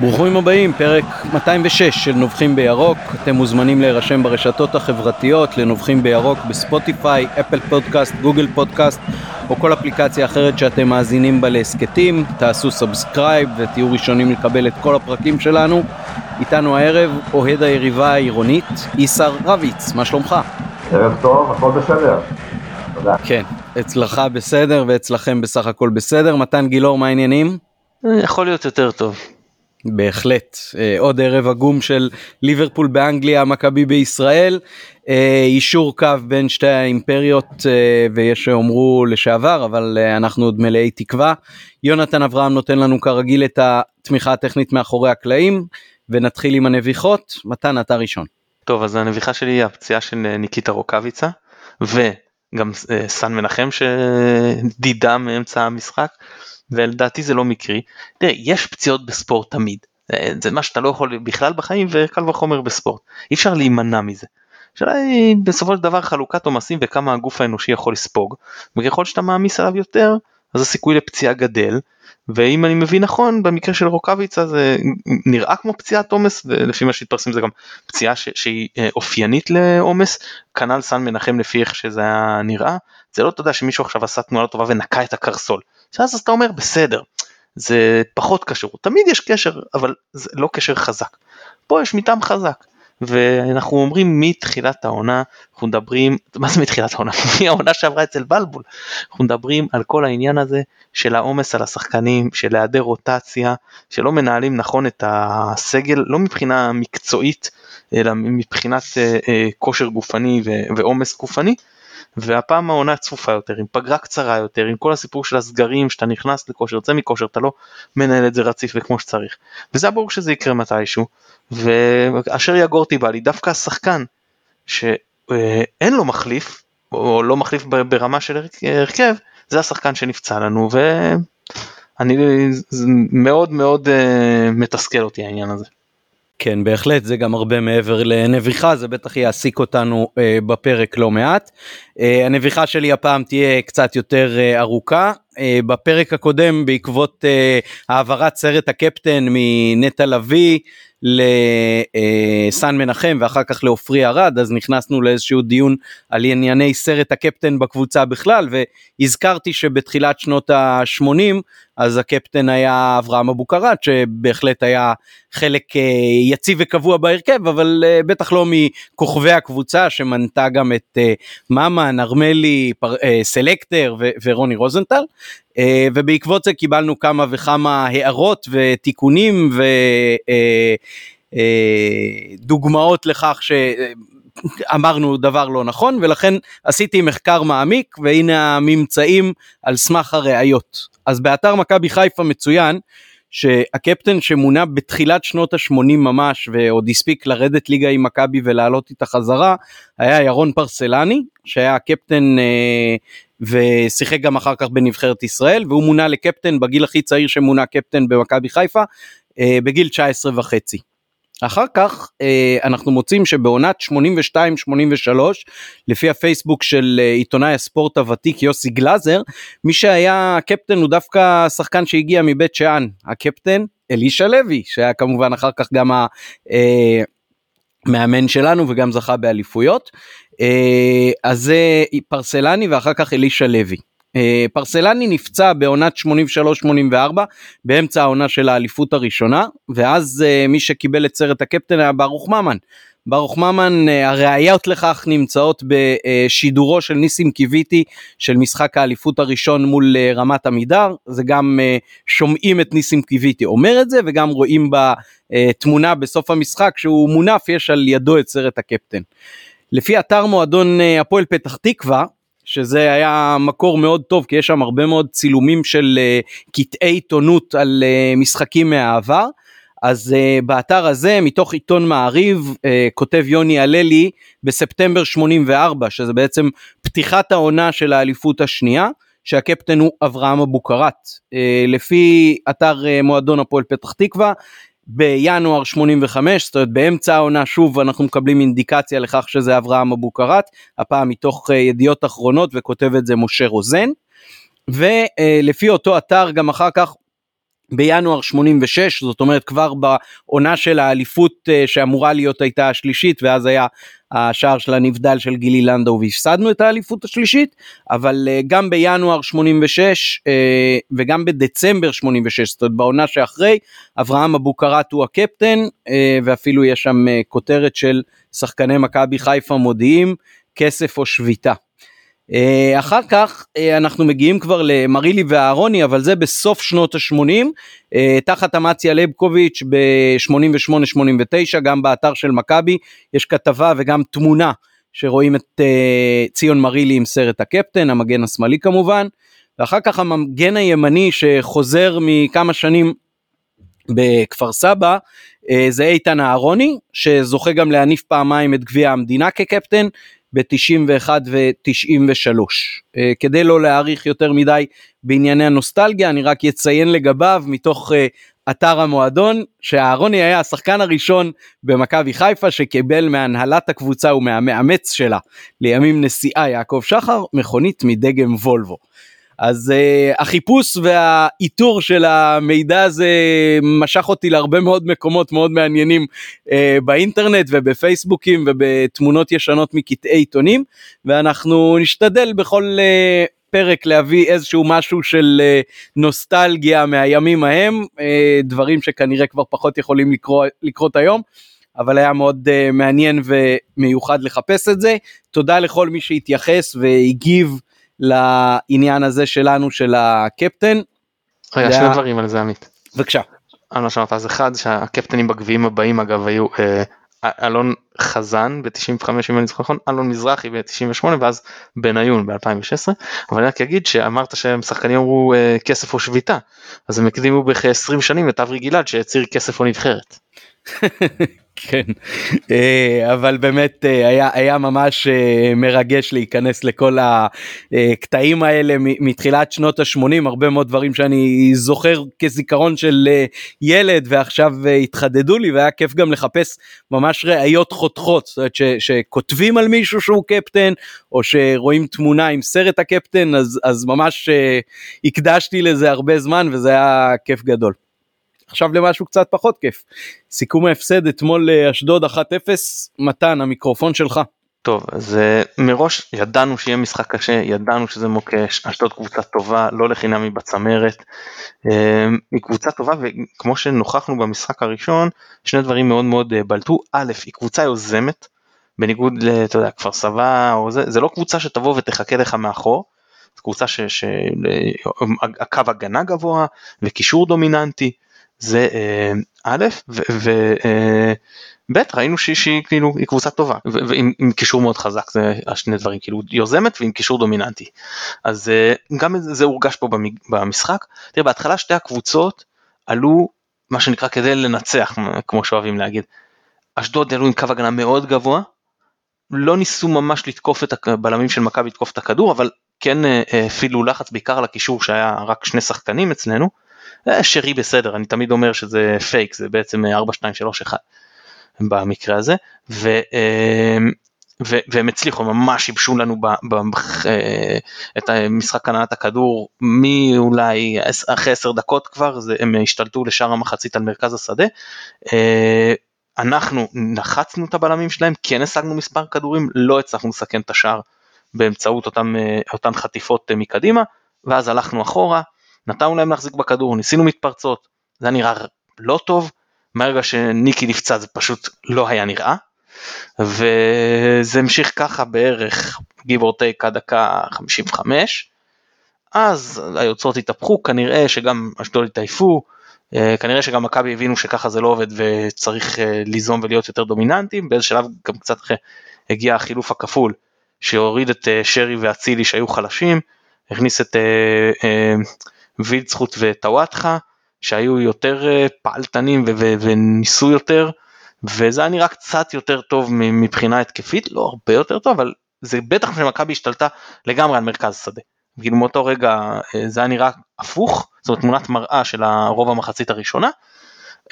ברוכים הבאים, פרק 206 של נובחים בירוק. אתם מוזמנים להירשם ברשתות החברתיות לנובחים בירוק בספוטיפיי, אפל פודקאסט, גוגל פודקאסט או כל אפליקציה אחרת שאתם מאזינים בה להסכתים. תעשו subscribe ותהיו ראשונים לקבל את כל הפרקים שלנו. איתנו הערב אוהד היריבה העירונית, איסר רביץ, מה שלומך? ערב טוב, הכל בסדר. תודה. כן, אצלך בסדר ואצלכם בסך הכל בסדר. מתן גילאור, מה העניינים? יכול להיות יותר טוב. בהחלט אה, עוד ערב עגום של ליברפול באנגליה מכבי בישראל אה, אישור קו בין שתי האימפריות אה, ויש שאומרו לשעבר אבל אנחנו עוד מלאי תקווה יונתן אברהם נותן לנו כרגיל את התמיכה הטכנית מאחורי הקלעים ונתחיל עם הנביחות מתן אתה ראשון. טוב אז הנביחה שלי היא הפציעה של ניקיטה רוקאביצה וגם סן מנחם שדידה מאמצע המשחק. ולדעתי זה לא מקרי. תראה, יש פציעות בספורט תמיד, זה מה שאתה לא יכול בכלל בחיים וקל וחומר בספורט, אי אפשר להימנע מזה. השאלה היא בסופו של דבר חלוקת עומסים וכמה הגוף האנושי יכול לספוג, וככל שאתה מעמיס עליו יותר, אז הסיכוי לפציעה גדל, ואם אני מבין נכון במקרה של רוקאביצה זה נראה כמו פציעת עומס ולפי מה שהתפרסם זה גם פציעה ש- שהיא אה, אופיינית לעומס. כנ"ל סן מנחם לפי איך שזה היה נראה. זה לא תודה שמישהו עכשיו עשה תנועה לא טובה ונקע את הקרסול שאז אתה אומר בסדר זה פחות קשור תמיד יש קשר אבל זה לא קשר חזק פה יש מטעם חזק ואנחנו אומרים מתחילת העונה, אנחנו מדברים, מה זה מתחילת העונה? מהעונה שעברה אצל בלבול, אנחנו מדברים על כל העניין הזה של העומס על השחקנים, של היעדר רוטציה, שלא מנהלים נכון את הסגל, לא מבחינה מקצועית, אלא מבחינת אה, אה, כושר גופני ועומס גופני. והפעם העונה צפופה יותר, עם פגרה קצרה יותר, עם כל הסיפור של הסגרים, שאתה נכנס לכושר, יוצא מכושר, אתה לא מנהל את זה רציף וכמו שצריך. וזה היה ברור שזה יקרה מתישהו, ואשר יגור טיבאלי, דווקא השחקן שאין לו מחליף, או לא מחליף ברמה של הרכב, זה השחקן שנפצע לנו, ואני מאוד מאוד אה, מתסכל אותי העניין הזה. כן בהחלט זה גם הרבה מעבר לנביחה זה בטח יעסיק אותנו אה, בפרק לא מעט. אה, הנביחה שלי הפעם תהיה קצת יותר אה, ארוכה אה, בפרק הקודם בעקבות אה, העברת סרט הקפטן מנטע לביא לסן מנחם ואחר כך לעופרי ארד אז נכנסנו לאיזשהו דיון על ענייני סרט הקפטן בקבוצה בכלל והזכרתי שבתחילת שנות ה-80 אז הקפטן היה אברהם אבוקרט שבהחלט היה חלק אה, יציב וקבוע בהרכב אבל אה, בטח לא מכוכבי הקבוצה שמנתה גם את אה, ממן, ארמלי, סלקטר ורוני רוזנטל ובעקבות זה קיבלנו כמה וכמה הערות ותיקונים ודוגמאות לכך ש... אמרנו דבר לא נכון ולכן עשיתי מחקר מעמיק והנה הממצאים על סמך הראיות. אז באתר מכבי חיפה מצוין שהקפטן שמונה בתחילת שנות ה-80 ממש ועוד הספיק לרדת ליגה עם מכבי ולעלות איתה חזרה היה ירון פרסלני שהיה הקפטן אה, ושיחק גם אחר כך בנבחרת ישראל והוא מונה לקפטן בגיל הכי צעיר שמונה קפטן במכבי חיפה אה, בגיל 19 וחצי. אחר כך אה, אנחנו מוצאים שבעונת 82-83 לפי הפייסבוק של אה, עיתונאי הספורט הוותיק יוסי גלאזר מי שהיה קפטן הוא דווקא שחקן שהגיע מבית שאן הקפטן אלישע לוי שהיה כמובן אחר כך גם המאמן אה, שלנו וגם זכה באליפויות אז זה פרסלני ואחר כך אלישע לוי. אה, פרסלני נפצע בעונת 83-84 באמצע העונה של האליפות הראשונה ואז אה, מי שקיבל את סרט הקפטן היה ברוך ממן. ברוך ממן אה, הראיות לכך נמצאות בשידורו של ניסים קיוויתי של משחק האליפות הראשון מול רמת עמידר זה גם שומעים את ניסים קיוויתי אומר את זה וגם רואים בתמונה בסוף המשחק שהוא מונף יש על ידו את סרט הקפטן. לפי אתר מועדון הפועל פתח תקווה שזה היה מקור מאוד טוב כי יש שם הרבה מאוד צילומים של uh, קטעי עיתונות על uh, משחקים מהעבר. אז uh, באתר הזה מתוך עיתון מעריב uh, כותב יוני הללי בספטמבר 84 שזה בעצם פתיחת העונה של האליפות השנייה שהקפטן הוא אברהם אבוקרט. Uh, לפי אתר uh, מועדון הפועל פתח תקווה בינואר 85, זאת אומרת באמצע העונה שוב אנחנו מקבלים אינדיקציה לכך שזה אברהם אבוקרט, הפעם מתוך אה, ידיעות אחרונות וכותב את זה משה רוזן. ולפי אותו אתר גם אחר כך בינואר 86 זאת אומרת כבר בעונה של האליפות אה, שאמורה להיות הייתה השלישית ואז היה השער של הנבדל של גילי לנדאו והפסדנו את האליפות השלישית אבל אה, גם בינואר 86 אה, וגם בדצמבר 86 זאת אומרת בעונה שאחרי אברהם אבוקרט הוא הקפטן ואפילו יש שם כותרת של שחקני מכבי חיפה מודיעים כסף או שביתה. אה, אחר כך אה, אנחנו מגיעים כבר למרילי ואהרוני אבל זה בסוף שנות ה-80 אה, תחת אמציה לבקוביץ' ב-88-89 גם באתר של מכבי. יש כתבה וגם תמונה שרואים את ציון מרילי עם סרט הקפטן המגן השמאלי כמובן. ואחר כך המגן הימני שחוזר מכמה שנים בכפר סבא זה איתן אהרוני שזוכה גם להניף פעמיים את גביע המדינה כקפטן ב-91 ו-93. Uh, כדי לא להאריך יותר מדי בענייני הנוסטלגיה, אני רק אציין לגביו מתוך uh, אתר המועדון, שאהרוני היה השחקן הראשון במכבי חיפה שקיבל מהנהלת הקבוצה ומהמאמץ שלה לימים נשיאה יעקב שחר מכונית מדגם וולבו. אז uh, החיפוש והאיתור של המידע הזה משך אותי להרבה מאוד מקומות מאוד מעניינים uh, באינטרנט ובפייסבוקים ובתמונות ישנות מקטעי עיתונים ואנחנו נשתדל בכל uh, פרק להביא איזשהו משהו של נוסטלגיה מהימים ההם דברים שכנראה כבר פחות יכולים לקרוא, לקרות היום. אבל היה מאוד uh, מעניין ומיוחד לחפש את זה. תודה לכל מי שהתייחס והגיב לעניין הזה שלנו של הקפטן. רגע, שני דברים על זה עמית. בבקשה. על מה שאמרת אז אחד שהקפטנים בגביעים הבאים אגב היו אה, אלון חזן ב-95 אם אני זוכר נכון, אלון מזרחי ב-98 ואז בניון ב-2016 אבל אני רק אגיד שאמרת שהם שחקנים אמרו אה, כסף או שביתה אז הם הקדימו בכ-20 שנים את אברי גלעד שהצהיר כסף או נבחרת. כן, אה, אבל באמת אה, היה, היה ממש אה, מרגש להיכנס לכל הקטעים האלה מתחילת שנות ה-80, הרבה מאוד דברים שאני זוכר כזיכרון של ילד ועכשיו התחדדו לי והיה כיף גם לחפש ממש ראיות חותכות, זאת אומרת ש, שכותבים על מישהו שהוא קפטן או שרואים תמונה עם סרט הקפטן אז, אז ממש הקדשתי לזה הרבה זמן וזה היה כיף גדול. עכשיו למשהו קצת פחות כיף. סיכום ההפסד אתמול לאשדוד 1-0, מתן המיקרופון שלך. טוב אז אה, מראש ידענו שיהיה משחק קשה ידענו שזה מוקש אשדוד קבוצה טובה לא לחינם היא בצמרת אה, היא קבוצה טובה וכמו שנוכחנו במשחק הראשון שני דברים מאוד מאוד אה, בלטו א' היא קבוצה יוזמת בניגוד לכפר סבא זה זה לא קבוצה שתבוא ותחכה לך מאחור. קבוצה שהקו הגנה גבוה וקישור דומיננטי זה אה, א' וב' אה, ראינו שהיא כאילו היא קבוצה טובה ועם קישור מאוד חזק זה השני דברים כאילו יוזמת ועם קישור דומיננטי. אז אה, גם זה הורגש פה במשחק. תראה בהתחלה שתי הקבוצות עלו מה שנקרא כדי לנצח כמו שאוהבים להגיד. אשדוד עלו עם קו הגנה מאוד גבוה לא ניסו ממש לתקוף את הבלמים של מכבי לתקוף את הכדור אבל כן הפעילו לחץ בעיקר על הקישור שהיה רק שני שחקנים אצלנו. אה, שרי בסדר, אני תמיד אומר שזה פייק, זה בעצם 4, 2, 3, 1 במקרה הזה, ו, אה, ו, והם הצליחו, ממש שיבשו לנו ב, ב, אה, את המשחק הנעת הכדור מאולי אחרי 10 דקות כבר, זה, הם השתלטו לשאר המחצית על מרכז השדה. אנחנו נחצנו את הבלמים שלהם, כן השגנו מספר כדורים, לא הצלחנו לסכן את השער באמצעות אותם, אותן חטיפות מקדימה, ואז הלכנו אחורה, נתנו להם להחזיק בכדור, ניסינו מתפרצות, זה היה נראה לא טוב, מהרגע שניקי נפצע זה פשוט לא היה נראה, וזה המשיך ככה בערך give or take עד דקה 55, אז היוצרות התהפכו, כנראה שגם אשדוד התעייפו, אה, כנראה שגם מכבי הבינו שככה זה לא עובד וצריך אה, ליזום ולהיות יותר דומיננטיים, באיזה שלב גם קצת אחרי הגיע החילוף הכפול שהוריד את אה, שרי ואצילי שהיו חלשים, הכניס את וילצחוט וטוואטחה שהיו יותר אה, פעלתנים וניסו יותר וזה היה נראה קצת יותר טוב מבחינה התקפית לא הרבה יותר טוב אבל זה בטח שמכבי השתלטה לגמרי על מרכז שדה. כאילו מאותו רגע אה, זה היה נראה הפוך זאת אומרת תמונת מראה של הרוב המחצית הראשונה.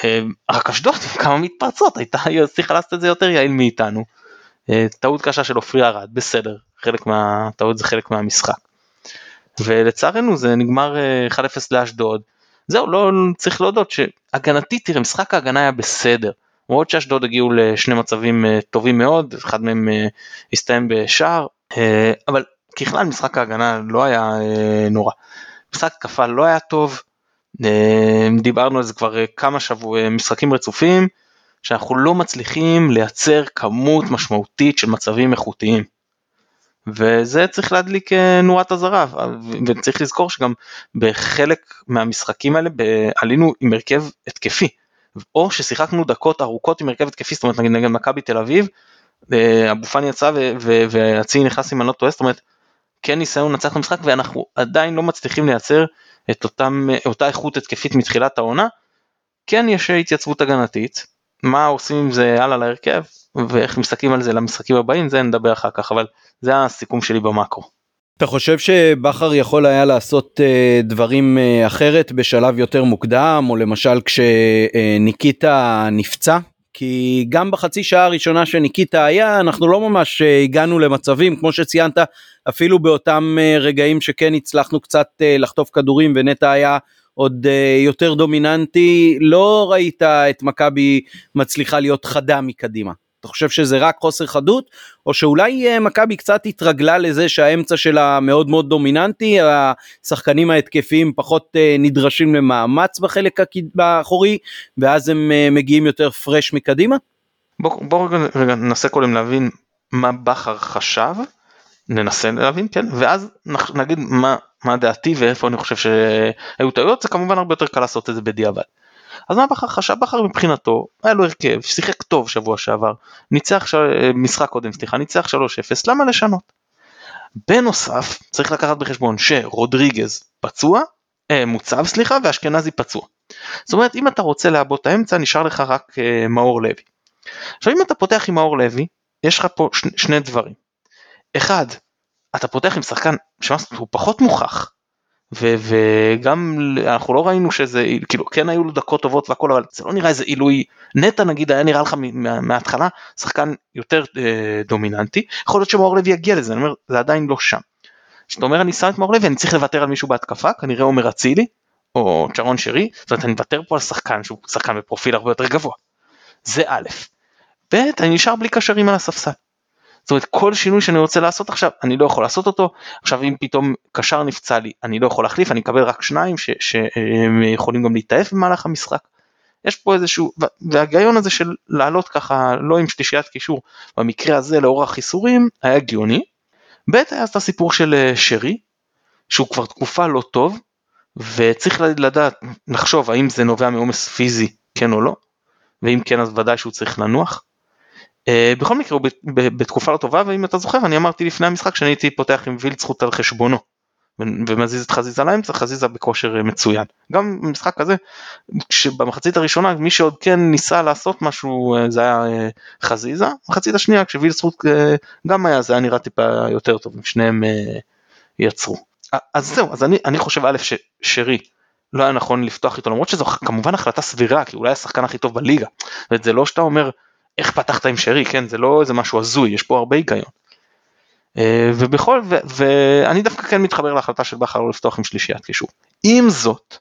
אה, רק אשדוד עם כמה מתפרצות הייתה צריכה לעשות את זה יותר יעיל מאיתנו. טעות קשה של עופרי ארד בסדר חלק מהטעות זה חלק מהמשחק. ולצערנו זה נגמר 1-0 אה, לאשדוד. זהו, לא צריך להודות שהגנתית, תראה, משחק ההגנה היה בסדר. למרות שאשדוד הגיעו לשני מצבים אה, טובים מאוד, אחד מהם אה, הסתיים בשער, אבל ככלל משחק ההגנה לא היה נורא. משחק התקפה לא היה טוב, דיברנו על זה כבר כמה שבועים, משחקים רצופים, שאנחנו לא מצליחים לייצר כמות משמעותית של מצבים איכותיים. וזה צריך להדליק נורת אזהרה וצריך לזכור שגם בחלק מהמשחקים האלה עלינו עם הרכב התקפי. או ששיחקנו דקות ארוכות עם הרכב התקפי, זאת אומרת נגיד נגד מכבי תל אביב, אה, אבו פאני יצא והצי נכנס עם טועה, זאת אומרת כן ניסיון לנצח את המשחק ואנחנו עדיין לא מצליחים לייצר את אותם, אותה איכות התקפית מתחילת העונה, כן יש התייצבות הגנתית, מה עושים עם זה הלאה להרכב ואיך מסתכלים על זה למשחקים הבאים זה נדבר אחר כך אבל זה הסיכום שלי במאקרו. אתה חושב שבכר יכול היה לעשות uh, דברים uh, אחרת בשלב יותר מוקדם או למשל כשניקיטה נפצע? כי גם בחצי שעה הראשונה שניקיטה היה אנחנו לא ממש הגענו למצבים כמו שציינת אפילו באותם רגעים שכן הצלחנו קצת לחטוף כדורים ונטע היה עוד יותר דומיננטי לא ראית את מכבי מצליחה להיות חדה מקדימה. אתה חושב שזה רק חוסר חדות או שאולי אה, מכבי קצת התרגלה לזה שהאמצע שלה מאוד מאוד דומיננטי השחקנים ההתקפיים פחות אה, נדרשים למאמץ בחלק האחורי ואז הם אה, מגיעים יותר פרש מקדימה? בוא, בוא רגע ננסה קודם להבין מה בכר חשב ננסה להבין כן ואז נגיד מה מה דעתי ואיפה אני חושב שהיו טעויות זה כמובן הרבה יותר קל לעשות את זה בדיעבד. אז מה בכר חשב? בכר מבחינתו היה לו הרכב, שיחק טוב שבוע שעבר, ניצח ש... משחק קודם סליחה, ניצח 3-0, למה לשנות? בנוסף צריך לקחת בחשבון שרודריגז פצוע, אה, מוצב סליחה ואשכנזי פצוע. זאת אומרת אם אתה רוצה לעבוד את האמצע נשאר לך רק אה, מאור לוי. עכשיו אם אתה פותח עם מאור לוי יש לך פה ש... שני דברים. אחד, אתה פותח עם שחקן שהוא פחות מוכח, וגם אנחנו לא ראינו שזה כאילו כן היו לו דקות טובות והכל אבל זה לא נראה איזה עילוי נטע נגיד היה נראה לך מההתחלה שחקן יותר אה, דומיננטי יכול להיות שמאור לוי יגיע לזה אני אומר זה עדיין לא שם. כשאתה אומר אני שם את מאור לוי אני צריך לוותר על מישהו בהתקפה כנראה עומר אצילי או צ'רון שרי זאת אומרת אני מוותר פה על שחקן שהוא שחקן בפרופיל הרבה יותר גבוה. זה א', ב' אני נשאר בלי קשרים על הספסל. זאת אומרת כל שינוי שאני רוצה לעשות עכשיו אני לא יכול לעשות אותו עכשיו אם פתאום קשר נפצע לי אני לא יכול להחליף אני אקבל רק שניים שהם יכולים גם להתעף במהלך המשחק. יש פה איזשהו וההיגיון הזה של לעלות ככה לא עם שלישיית קישור במקרה הזה לאור החיסורים היה הגיוני. ב' היה את הסיפור של אה, שרי שהוא כבר תקופה לא טוב וצריך לדעת לחשוב האם זה נובע מעומס פיזי כן או לא ואם כן אז ודאי שהוא צריך לנוח. אה, בכל מקרה הוא בתקופה לא טובה ואם אתה זוכר אני אמרתי לפני המשחק שאני הייתי פותח עם וילצחוט על חשבונו ומזיז את חזיזה לאמצע חזיזה בכושר אה, מצוין. גם במשחק הזה שבמחצית הראשונה מי שעוד כן ניסה לעשות משהו אה, זה היה חזיזה. מחצית השנייה כשווילצחוט גם היה זה היה נראה טיפה יותר טוב שניהם יצרו. אז זהו אז אני אני חושב א' ששרי לא היה נכון לפתוח איתו למרות שזו כמובן החלטה סבירה כי אולי השחקן הכי טוב בליגה. וזה לא שאתה אומר איך פתחת עם שרי, כן, זה לא איזה משהו הזוי, יש פה הרבה היגיון. אה, ובכל, ו, ואני דווקא כן מתחבר להחלטה של בכר לא לפתוח עם שלישיית קישור. עם זאת,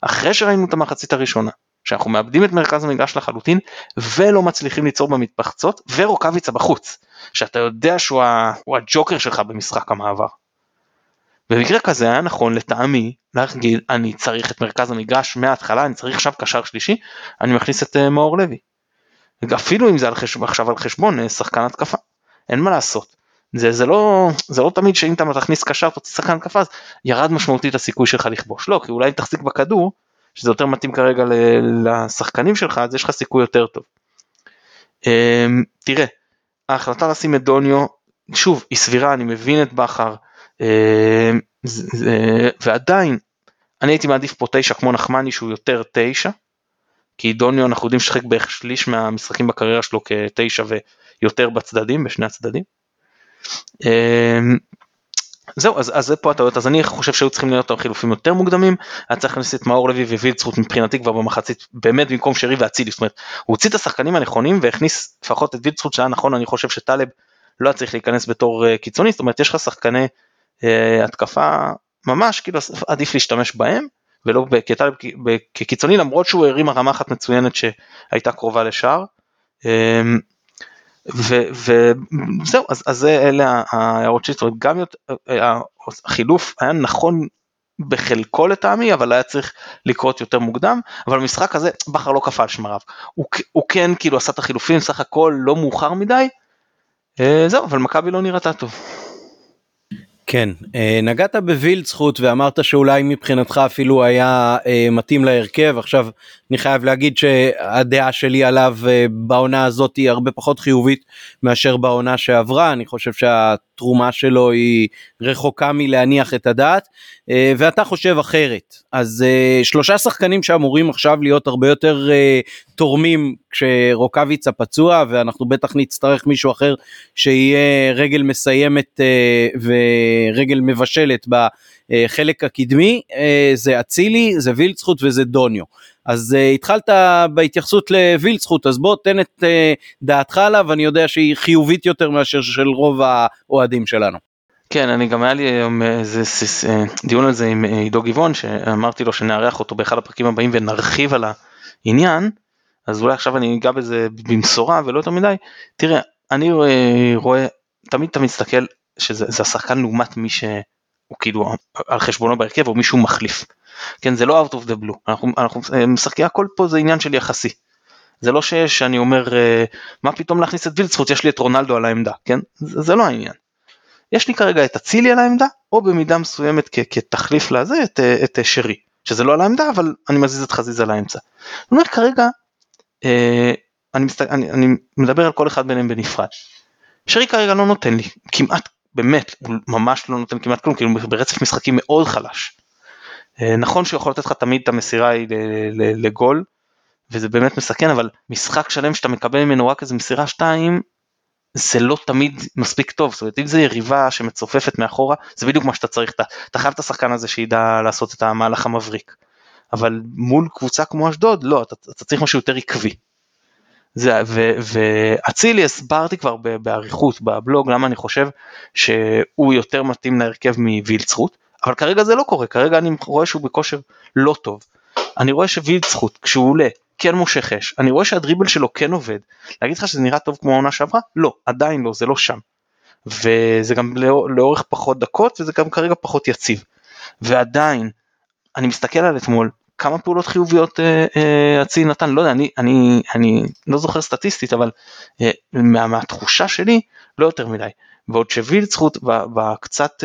אחרי שראינו את המחצית הראשונה, שאנחנו מאבדים את מרכז המגרש לחלוטין ולא מצליחים ליצור במתפחצות ורוקאביצה בחוץ שאתה יודע שהוא הג'וקר שלך במשחק המעבר. במקרה כזה היה נכון לטעמי להגיד אני צריך את מרכז המגרש מההתחלה אני צריך עכשיו קשר שלישי אני מכניס את אה, מאור לוי. אפילו אם זה על חשבון, עכשיו על חשבון אה, שחקן התקפה, אין מה לעשות. זה, זה, לא, זה לא תמיד שאם אתה תכניס קשר תוציא שחקן התקפה אז ירד משמעותית הסיכוי שלך לכבוש, לא, כי אולי אם תחזיק בכדור, שזה יותר מתאים כרגע לשחקנים שלך, אז יש לך סיכוי יותר טוב. אמ, תראה, ההחלטה לשים את דוניו, שוב, היא סבירה, אני מבין את בכר, אמ, ועדיין, אני הייתי מעדיף פה תשע כמו נחמני שהוא יותר תשע, כי דוניו אנחנו יודעים ששחק בערך שליש מהמשחקים בקריירה שלו כתשע ויותר בצדדים, בשני הצדדים. אמ, זהו, אז, אז זה פה הטעויות, אז אני חושב שהיו צריכים להיות חילופים יותר מוקדמים, היה צריך להכניס את מאור לוי ווילצחוט מבחינתי כבר במחצית, באמת במקום שרי ואצילי, זאת אומרת, הוא הוציא את השחקנים הנכונים והכניס לפחות את וילצחוט שהיה נכון, אני חושב שטלב לא היה צריך להיכנס בתור uh, קיצוני, זאת אומרת יש לך שחקני uh, התקפה ממש, כאילו עדיף להשתמש בהם, ולא בטלב כקיצוני למרות שהוא הרים הרמה אחת מצוינת שהייתה קרובה לשער. אמ, וזהו אז, אז אלה ההערות שלי, גם יותר, החילוף היה נכון בחלקו לטעמי אבל היה צריך לקרות יותר מוקדם אבל במשחק הזה בכר לא קפא על שמריו הוא, הוא כן כאילו עשה את החילופים סך הכל לא מאוחר מדי אה, זהו אבל מכבי לא נראתה טוב. כן, אה, נגעת בווילדסחוט ואמרת שאולי מבחינתך אפילו היה אה, מתאים להרכב, עכשיו אני חייב להגיד שהדעה שלי עליו אה, בעונה הזאת היא הרבה פחות חיובית מאשר בעונה שעברה, אני חושב שהתרומה שלו היא רחוקה מלהניח את הדעת, ואתה חושב אחרת. אז שלושה שחקנים שאמורים עכשיו להיות הרבה יותר תורמים כשרוקאביצה פצוע ואנחנו בטח נצטרך מישהו אחר שיהיה רגל מסיימת ורגל מבשלת בחלק הקדמי זה אצילי זה וילצחוט וזה דוניו אז התחלת בהתייחסות לווילצחוט אז בוא תן את דעתך עליו אני יודע שהיא חיובית יותר מאשר של רוב האוהדים שלנו. כן, אני גם היה לי היום איזה דיון על זה עם עידו גבעון שאמרתי לו שנארח אותו באחד הפרקים הבאים ונרחיב על העניין אז אולי עכשיו אני אגע בזה במשורה ולא יותר מדי, תראה, אני רואה, תמיד אתה מסתכל שזה השחקן לעומת מי שהוא כאילו על חשבונו בהרכב או מישהו מחליף. כן, זה לא out of the blue, אנחנו, אנחנו משחקים, הכל פה זה עניין של יחסי. זה לא שיש, אני אומר, מה פתאום להכניס את וילצחוט, יש לי את רונלדו על העמדה, כן? זה, זה לא העניין. יש לי כרגע את אצילי על העמדה, או במידה מסוימת כ- כתחליף לזה את, את שרי, שזה לא על העמדה, אבל אני מזיז את חזיזה לאמצע. אני אומר כרגע אה, אני, מסת... אני, אני מדבר על כל אחד ביניהם בנפרד. שרי כרגע לא נותן לי כמעט באמת הוא ממש לא נותן כמעט כלום כאילו ברצף משחקים מאוד חלש. אה, נכון שהוא יכול לתת לך תמיד את המסירה לגול וזה באמת מסכן אבל משחק שלם שאתה מקבל ממנו רק איזה מסירה שתיים זה לא תמיד מספיק טוב, זאת אומרת אם זה יריבה שמצופפת מאחורה זה בדיוק מה שאתה צריך, אתה, אתה חייב את השחקן הזה שידע לעשות את המהלך המבריק. אבל מול קבוצה כמו אשדוד לא, אתה, אתה צריך משהו יותר עקבי. ואצילי הסברתי כבר באריכות בבלוג למה אני חושב שהוא יותר מתאים להרכב מווילצחוט, אבל כרגע זה לא קורה, כרגע אני רואה שהוא בכושר לא טוב. אני רואה שווילצחוט כשהוא עולה כן מושך אש, אני רואה שהדריבל שלו כן עובד. להגיד לך שזה נראה טוב כמו העונה שעברה? לא, עדיין לא, זה לא שם. וזה גם לאורך פחות דקות וזה גם כרגע פחות יציב. ועדיין, אני מסתכל על אתמול, כמה פעולות חיוביות אה, אה, נתן, לא יודע, אני, אני, אני לא זוכר סטטיסטית, אבל אה, מה, מהתחושה שלי לא יותר מדי. ועוד שווילצחוט בקצת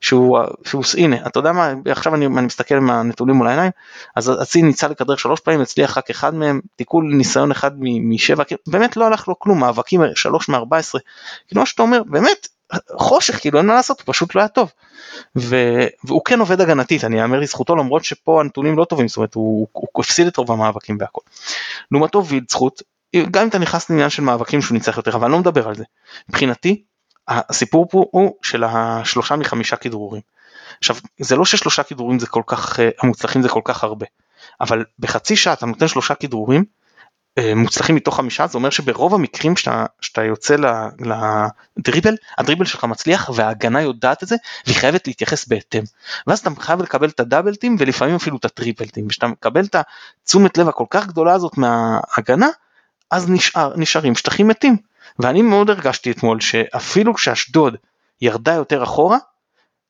שהוא, שהוא, הנה, אתה יודע מה, עכשיו אני, אני מסתכל עם הנתונים מול העיניים, אז אצילי ניסה לכדרר שלוש פעמים, הצליח רק אחד מהם, תיקול ניסיון אחד משבע, באמת לא הלך לו כלום, מאבקים שלוש מארבע עשרה, כאילו מה שאתה אומר, באמת, חושך, כאילו אין מה לעשות, הוא פשוט לא היה טוב. ו... והוא כן עובד הגנתית, אני אאמר לזכותו למרות שפה הנתונים לא טובים, זאת אומרת הוא, הוא, הפסיד את רוב המאבקים והכל. לעומתו וילד זכות, גם אם אתה נכנס לעניין של מאבקים שהוא ניצח יותר, אבל אני לא מדבר על זה. מבחינתי, הסיפור פה הוא של השלושה מחמישה כדרורים. עכשיו, זה לא ששלושה כדרורים זה כל כך, אה, המוצלחים זה כל כך הרבה, אבל בחצי שעה אתה נותן שלושה כדרורים, מוצלחים מתוך חמישה זה אומר שברוב המקרים שאתה, שאתה יוצא לדריבל הדריבל שלך מצליח וההגנה יודעת את זה והיא חייבת להתייחס בהתאם. ואז אתה חייב לקבל את הדאבלטים ולפעמים אפילו את הטריפלטים כשאתה מקבל את התשומת לב הכל כך גדולה הזאת מההגנה אז נשאר, נשארים שטחים מתים. ואני מאוד הרגשתי אתמול שאפילו כשאשדוד ירדה יותר אחורה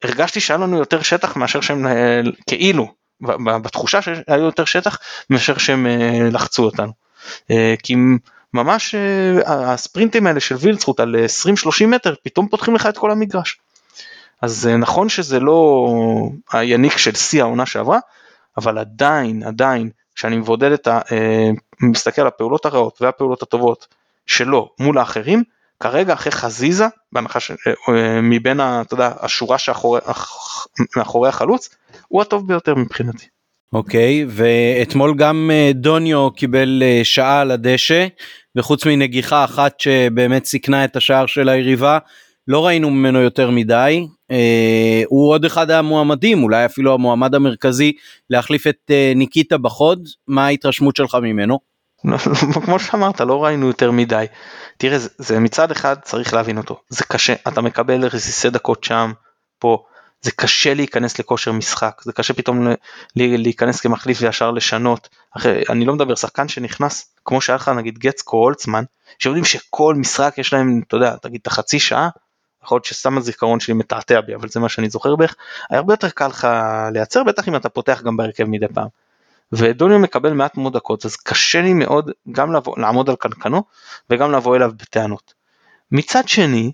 הרגשתי שהיה לנו יותר שטח מאשר שהם אה, כאילו בתחושה שהיה יותר שטח מאשר שהם אה, לחצו אותנו. אה, כי ממש אה, הספרינטים האלה של וילצחוט על 20-30 מטר פתאום פותחים לך את כל המגרש. אז אה, נכון שזה לא היניק של שיא העונה שעברה, אבל עדיין, עדיין, כשאני מבודד את ה... מסתכל על הפעולות הרעות והפעולות הטובות שלו מול האחרים, כרגע אחרי חזיזה, בהנחה ש... מבין, אתה יודע, השורה שמאחורי החלוץ, הוא הטוב ביותר מבחינתי. אוקיי, ואתמול גם אה, דוניו קיבל אה, שעה על הדשא, וחוץ מנגיחה אחת שבאמת סיכנה את השער של היריבה, לא ראינו ממנו יותר מדי. אה, הוא עוד אחד המועמדים, אולי אפילו המועמד המרכזי להחליף את ניקיטה בחוד, מה ההתרשמות שלך ממנו? כמו שאמרת, לא ראינו יותר מדי. תראה, זה מצד אחד צריך להבין אותו, זה קשה, אתה מקבל רסיסי דקות שם, פה. זה קשה להיכנס לכושר משחק, זה קשה פתאום להיכנס כמחליף וישר לשנות. אחרי, אני לא מדבר שחקן שנכנס, כמו שהיה לך נגיד גצקו הולצמן, שיודעים שכל משחק יש להם, אתה יודע, תגיד את החצי שעה, יכול להיות שסתם הזיכרון שלי מתעתע בי, אבל זה מה שאני זוכר בערך, היה הרבה יותר קל לך לייצר, בטח אם אתה פותח גם בהרכב מדי פעם. ודוניו מקבל מעט מאוד דקות, אז קשה לי מאוד גם לעמוד על קנקנו וגם לבוא אליו בטענות. מצד שני,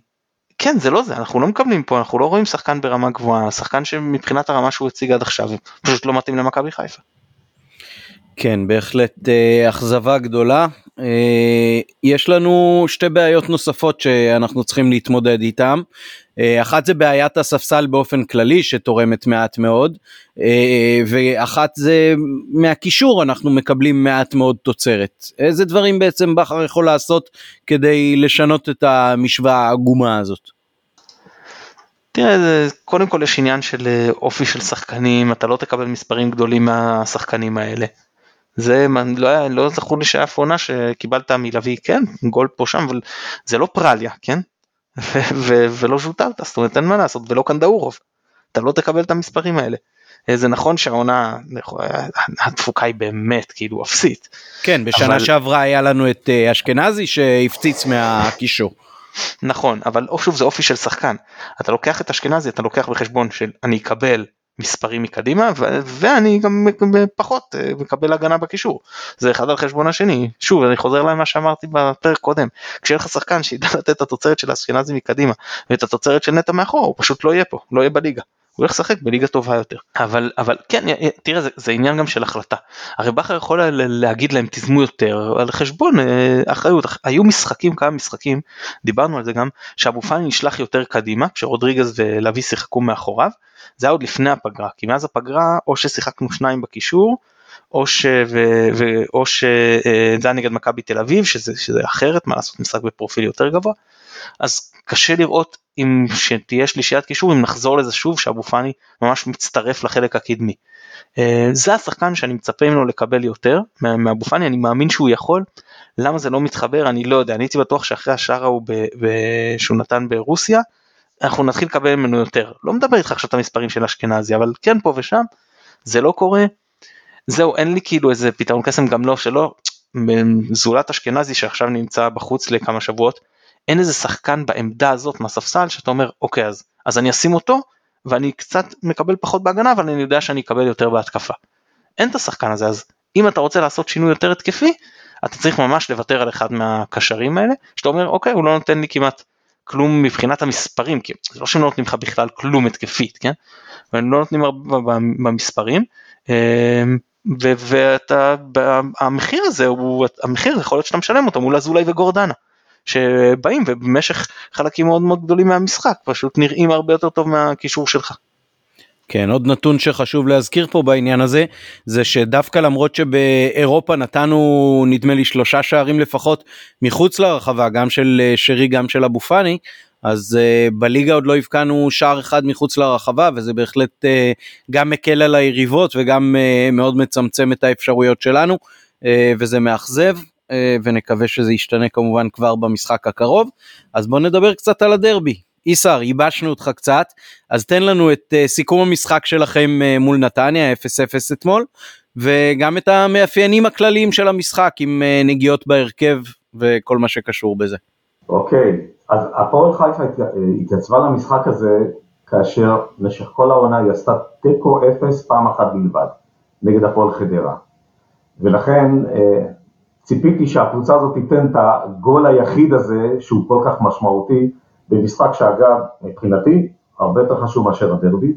כן זה לא זה, אנחנו לא מקבלים פה, אנחנו לא רואים שחקן ברמה גבוהה, שחקן שמבחינת הרמה שהוא הציג עד עכשיו, פשוט לא מתאים למכבי חיפה. כן, בהחלט אה, אכזבה גדולה. אה, יש לנו שתי בעיות נוספות שאנחנו צריכים להתמודד איתן. אה, אחת זה בעיית הספסל באופן כללי שתורמת מעט מאוד, אה, ואחת זה מהקישור אנחנו מקבלים מעט מאוד תוצרת. איזה דברים בעצם בכר יכול לעשות כדי לשנות את המשוואה העגומה הזאת? תראה, קודם כל יש עניין של אה, אופי של שחקנים, אתה לא תקבל מספרים גדולים מהשחקנים האלה. זה לא, לא זכור לי שאף עונה שקיבלת מלוי כן גול פה שם אבל זה לא פרליה כן ולא ז'וטרת זאת אומרת אין מה לעשות ולא קנדאורוב אתה לא תקבל את המספרים האלה. אה, זה נכון שהעונה התפוקה היא באמת כאילו אפסית. כן בשנה אבל... שעברה היה לנו את אה, אשכנזי שהפציץ מהקישור. נכון אבל שוב זה אופי של שחקן אתה לוקח את אשכנזי אתה לוקח בחשבון של אני אקבל מספרים מקדימה ו- ואני גם פחות אה, מקבל הגנה בקישור. זה אחד על חשבון השני. שוב אני חוזר למה שאמרתי בפרק קודם. כשיהיה לך שחקן שידע לתת את התוצרת של אסקנזי מקדימה ואת התוצרת של נטע מאחור הוא פשוט לא יהיה פה לא יהיה בליגה. הוא הולך לשחק בליגה טובה יותר. אבל אבל כן תראה זה, זה עניין גם של החלטה. הרי בכר יכול להגיד להם תזמו יותר על חשבון אה, אחריות. היו משחקים כמה משחקים דיברנו על זה גם שאבו פאני נשלח יותר קדימה כשרודריגז ולוי שיחקו מאחוריו זה היה עוד לפני הפגרה, כי מאז הפגרה או ששיחקנו שניים בקישור, או, ש... ו... ו... או שזה היה נגד מכבי תל אביב, שזה, שזה אחרת, מה לעשות, משחק בפרופיל יותר גבוה, אז קשה לראות אם שתהיה שלישיית קישור, אם נחזור לזה שוב, שאבו פאני ממש מצטרף לחלק הקדמי. אה, זה השחקן שאני מצפה ממנו לקבל יותר מאבו פאני, אני מאמין שהוא יכול, למה זה לא מתחבר? אני לא יודע, אני הייתי בטוח שאחרי השאר ההוא שהוא נתן ברוסיה, אנחנו נתחיל לקבל ממנו יותר. לא מדבר איתך עכשיו את המספרים של אשכנזי, אבל כן פה ושם, זה לא קורה. זהו, אין לי כאילו איזה פתרון קסם, גם לא שלא, זולת אשכנזי שעכשיו נמצא בחוץ לכמה שבועות, אין איזה שחקן בעמדה הזאת מהספסל שאתה אומר, אוקיי, אז, אז אני אשים אותו, ואני קצת מקבל פחות בהגנה, אבל אני יודע שאני אקבל יותר בהתקפה. אין את השחקן הזה, אז אם אתה רוצה לעשות שינוי יותר התקפי, אתה צריך ממש לוותר על אחד מהקשרים האלה, שאתה אומר, אוקיי, הוא לא נותן לי כמעט כלום מבחינת המספרים, כי זה לא שהם לא נותנים לך בכלל כלום התקפית, כן? והם לא נותנים הרבה במספרים, אמ, ואתה, המחיר הזה הוא, המחיר יכול להיות שאתה משלם אותו מול אזולאי וגורדנה, שבאים ובמשך חלקים מאוד מאוד גדולים מהמשחק פשוט נראים הרבה יותר טוב מהקישור שלך. כן, עוד נתון שחשוב להזכיר פה בעניין הזה, זה שדווקא למרות שבאירופה נתנו נדמה לי שלושה שערים לפחות מחוץ לרחבה, גם של אה, שרי גם של אבו פאני, אז uh, בליגה עוד לא הבקענו שער אחד מחוץ לרחבה וזה בהחלט uh, גם מקל על היריבות וגם uh, מאוד מצמצם את האפשרויות שלנו uh, וזה מאכזב uh, ונקווה שזה ישתנה כמובן כבר במשחק הקרוב. אז בואו נדבר קצת על הדרבי. איסר, ייבשנו אותך קצת, אז תן לנו את uh, סיכום המשחק שלכם uh, מול נתניה, 0-0 אתמול, וגם את המאפיינים הכלליים של המשחק עם uh, נגיעות בהרכב וכל מה שקשור בזה. אוקיי, okay. אז הפועל חיפה התייצבה למשחק הזה כאשר במשך כל העונה היא עשתה תיקו 0 פעם אחת בלבד, נגד הפועל חדרה. ולכן ציפיתי שהקבוצה הזאת תיתן את הגול היחיד הזה, שהוא כל כך משמעותי, במשחק שאגב, מבחינתי, הרבה יותר חשוב מאשר הדרבי.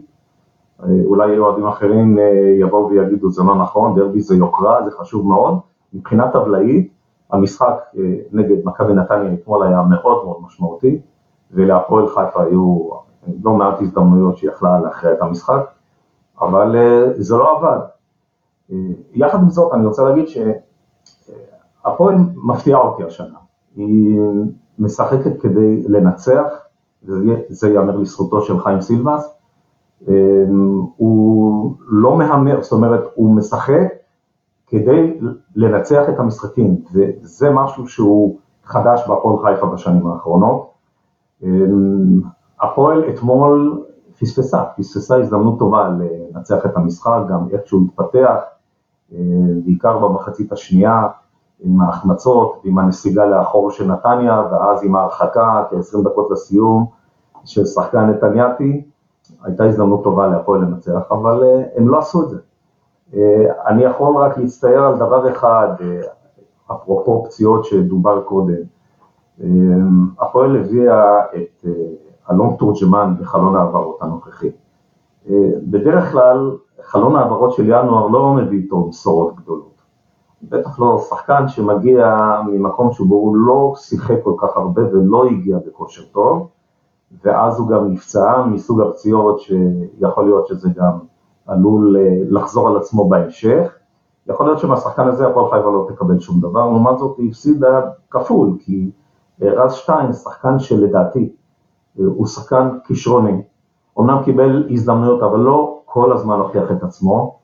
אה, אולי אוהדים אחרים אה, יבואו ויגידו זה לא נכון, דרבי זה יוקרה, זה חשוב מאוד. מבחינה טבלאית, המשחק אה, נגד מכבי נתניה אתמול היה מאוד מאוד משמעותי, ולהפועל חיפה היו לא מעט הזדמנויות שיכלה להכריע את המשחק, אבל זה לא עבד. יחד עם זאת, אני רוצה להגיד שהפועל מפתיעה אותי השנה. היא משחקת כדי לנצח, וזה ייאמר לזכותו של חיים סילבס. אמ, הוא לא מהמר, זאת אומרת, הוא משחק כדי לנצח את המשחקים, וזה משהו שהוא חדש בהפועל חיפה בשנים האחרונות. אמ, הפועל אתמול פספסה, פספסה הזדמנות טובה לנצח את המשחק, גם איך שהוא התפתח, בעיקר במחצית השנייה, עם ההחמצות ועם הנסיגה לאחור של נתניה, ואז עם ההרחקה כ-20 דקות לסיום של שחקן נתניאתי, הייתה הזדמנות טובה להפועל לנצח, אבל הם לא עשו את זה. אני יכול רק להצטער על דבר אחד, אפרופו פציעות שדובר קודם, הפועל הביאה את אלון תורג'מן בחלון העברות הנוכחי. בדרך כלל חלון העברות של ינואר לא מביא איתו בשורות גדולות. בטח לא שחקן שמגיע ממקום שבו הוא לא שיחק כל כך הרבה ולא הגיע בכושר טוב, ואז הוא גם נפצע מסוג הפציעות שיכול להיות שזה גם עלול לחזור על עצמו בהמשך. יכול להיות שמהשחקן הזה הפועל חיפה לא תקבל שום דבר, לעומת זאת היא הפסידה כפול, כי רז שטיין, שחקן שלדעתי הוא שחקן כישרוני, אמנם קיבל הזדמנויות אבל לא כל הזמן הוכיח את עצמו,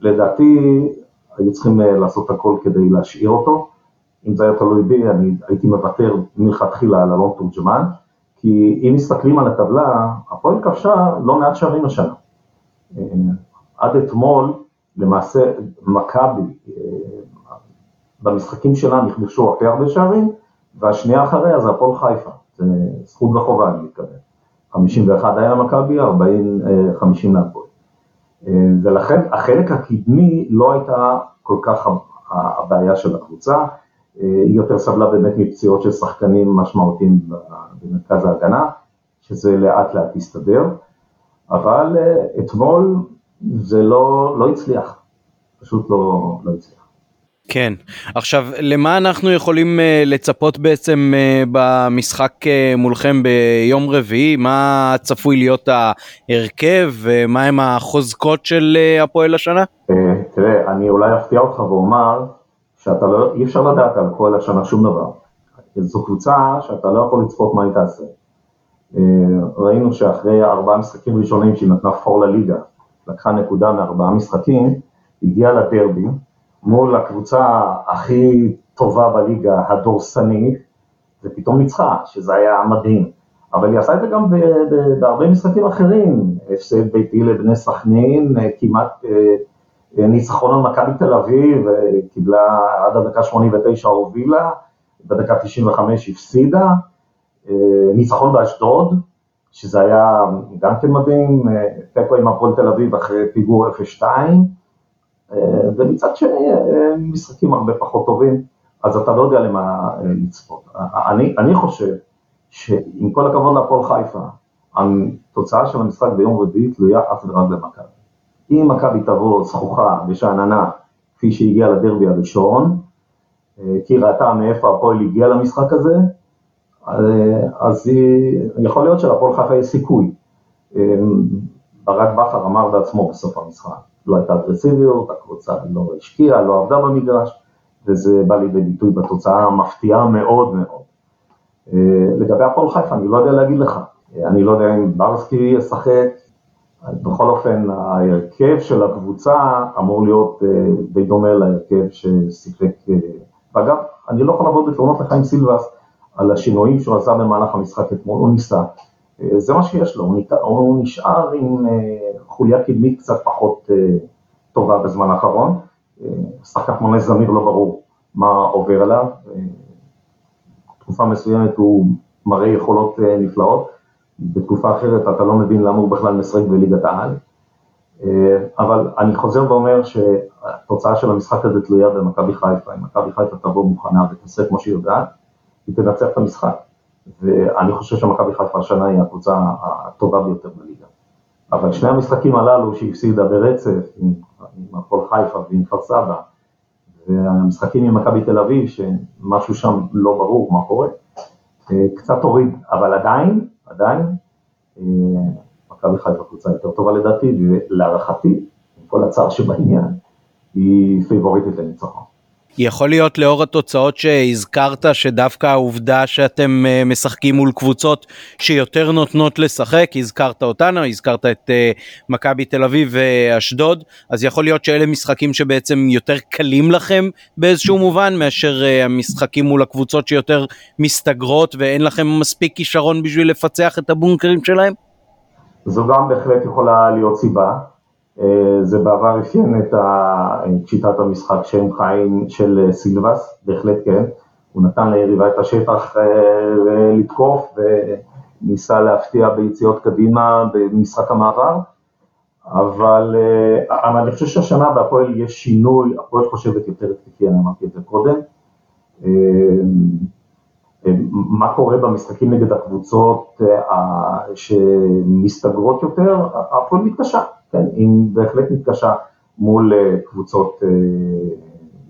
לדעתי היו צריכים לעשות הכל כדי להשאיר אותו, אם זה היה תלוי בי אני הייתי מוותר מלכתחילה על אלון תורג'מן, כי אם מסתכלים על הטבלה, הפועל כבשה לא מעט שערים השנה. עד אתמול למעשה מכבי במשחקים שלה נכבשו הכי הרבה שערים, והשנייה אחריה זה הפועל חיפה, זה זכות וחובה אני מתכוון. 51 היה למכבי, 40, 50 להפועל. ולכן החלק הקדמי לא הייתה כל כך הבעיה של הקבוצה, היא יותר סבלה באמת מפציעות של שחקנים משמעותיים במרכז ההגנה, שזה לאט לאט הסתדר, אבל אתמול זה לא, לא הצליח, פשוט לא, לא הצליח. כן, עכשיו למה אנחנו יכולים uh, לצפות בעצם uh, במשחק uh, מולכם ביום רביעי, מה צפוי להיות ההרכב ומהם החוזקות של הפועל השנה? תראה, אני אולי אפתיע אותך ואומר שאתה לא, אי אפשר לדעת על כל השנה שום דבר. זו קבוצה שאתה לא יכול לצפות מה היא תעשה. ראינו שאחרי ארבעה משחקים ראשונים שהיא נתנה פור לליגה, לקחה נקודה מארבעה משחקים, הגיעה לדרבי, מול הקבוצה הכי טובה בליגה, הדורסנית, ופתאום ניצחה, שזה היה מדהים. אבל היא עשה את זה גם בהרבה משחקים אחרים, הפסד ביתי לבני סכנין, כמעט ניצחון על מכבי תל אביב, קיבלה עד הדקה 89 הובילה, בדקה 95 הפסידה, ניצחון באשדוד, שזה היה גם כן מדהים, תיקו עם הפועל תל אביב אחרי פיגור 0-2, ומצד שני משחקים הרבה פחות טובים, אז אתה לא יודע למה לצפות. אני, אני חושב שעם כל הכבוד להפועל חיפה, התוצאה של המשחק ביום רביעי תלויה אף ורק במכבי. אם מכבי תבוא זכוכה ושאננה, כפי שהגיעה לדרבי הראשון, כי ראתה מאיפה הפועל הגיע למשחק הזה, אז יכול להיות שלפועל חיפה יש סיכוי. ברק בכר אמר בעצמו בסוף המשחק, לא הייתה אגרסיביות, הקבוצה לא השקיעה, לא עבדה במגרש, וזה בא לידי ביטוי בתוצאה המפתיעה מאוד מאוד. לגבי הפועל חיפה, אני לא יודע להגיד לך, אני לא יודע אם ברסקי ישחק, בכל אופן ההרכב של הקבוצה אמור להיות די דומה להרכב ששיחק, ואגב, אני לא יכול לבוא בתלונות לחיים סילבס על השינויים שהוא עשה במהלך המשחק אתמול, הוא ניסה, זה מה שיש לו, הוא נשאר עם חוליה קדמית קצת פחות טובה בזמן האחרון, שחקן כמו נס זמיר לא ברור מה עובר עליו, תקופה מסוימת הוא מראה יכולות נפלאות, בתקופה אחרת אתה לא מבין למה הוא בכלל משחק בליגת העל, אבל אני חוזר ואומר שהתוצאה של המשחק הזה תלויה במכבי חיפה, אם מכבי חיפה תבוא מוכנה ותעשה כמו שהיא יודעת, היא תנצח את המשחק. ואני חושב שמכבי חיפה השנה היא הקבוצה הטובה ביותר בליגה. אבל שני המשחקים הללו שהפסידה ברצף עם הפועל חיפה ועם כפר סבא, והמשחקים עם מכבי תל אביב, שמשהו שם לא ברור מה קורה, קצת הוריד, אבל עדיין, עדיין, מכבי חיפה קבוצה יותר טובה לדעתי, ולהערכתי, עם כל הצער שבעניין, היא פייבוריטית לניצחון. יכול להיות לאור התוצאות שהזכרת שדווקא העובדה שאתם משחקים מול קבוצות שיותר נותנות לשחק, הזכרת אותנו, הזכרת את מכבי תל אביב ואשדוד, אז יכול להיות שאלה משחקים שבעצם יותר קלים לכם באיזשהו מובן מאשר המשחקים מול הקבוצות שיותר מסתגרות ואין לכם מספיק כישרון בשביל לפצח את הבונקרים שלהם? זו גם בהחלט יכולה להיות סיבה. זה בעבר אפיין את שיטת המשחק שם חיים של סילבס, בהחלט כן. הוא נתן ליריבה את השטח לתקוף וניסה להפתיע ביציאות קדימה במשחק המעבר. אבל, אבל אני חושב שהשנה בהפועל יש שינוי, הפועל חושבת יותר התקפי, אני אמרתי את זה קודם. מה קורה במשחקים נגד הקבוצות שמסתגרות יותר, הפועל מתקשה, כן, היא בהחלט מתקשה מול קבוצות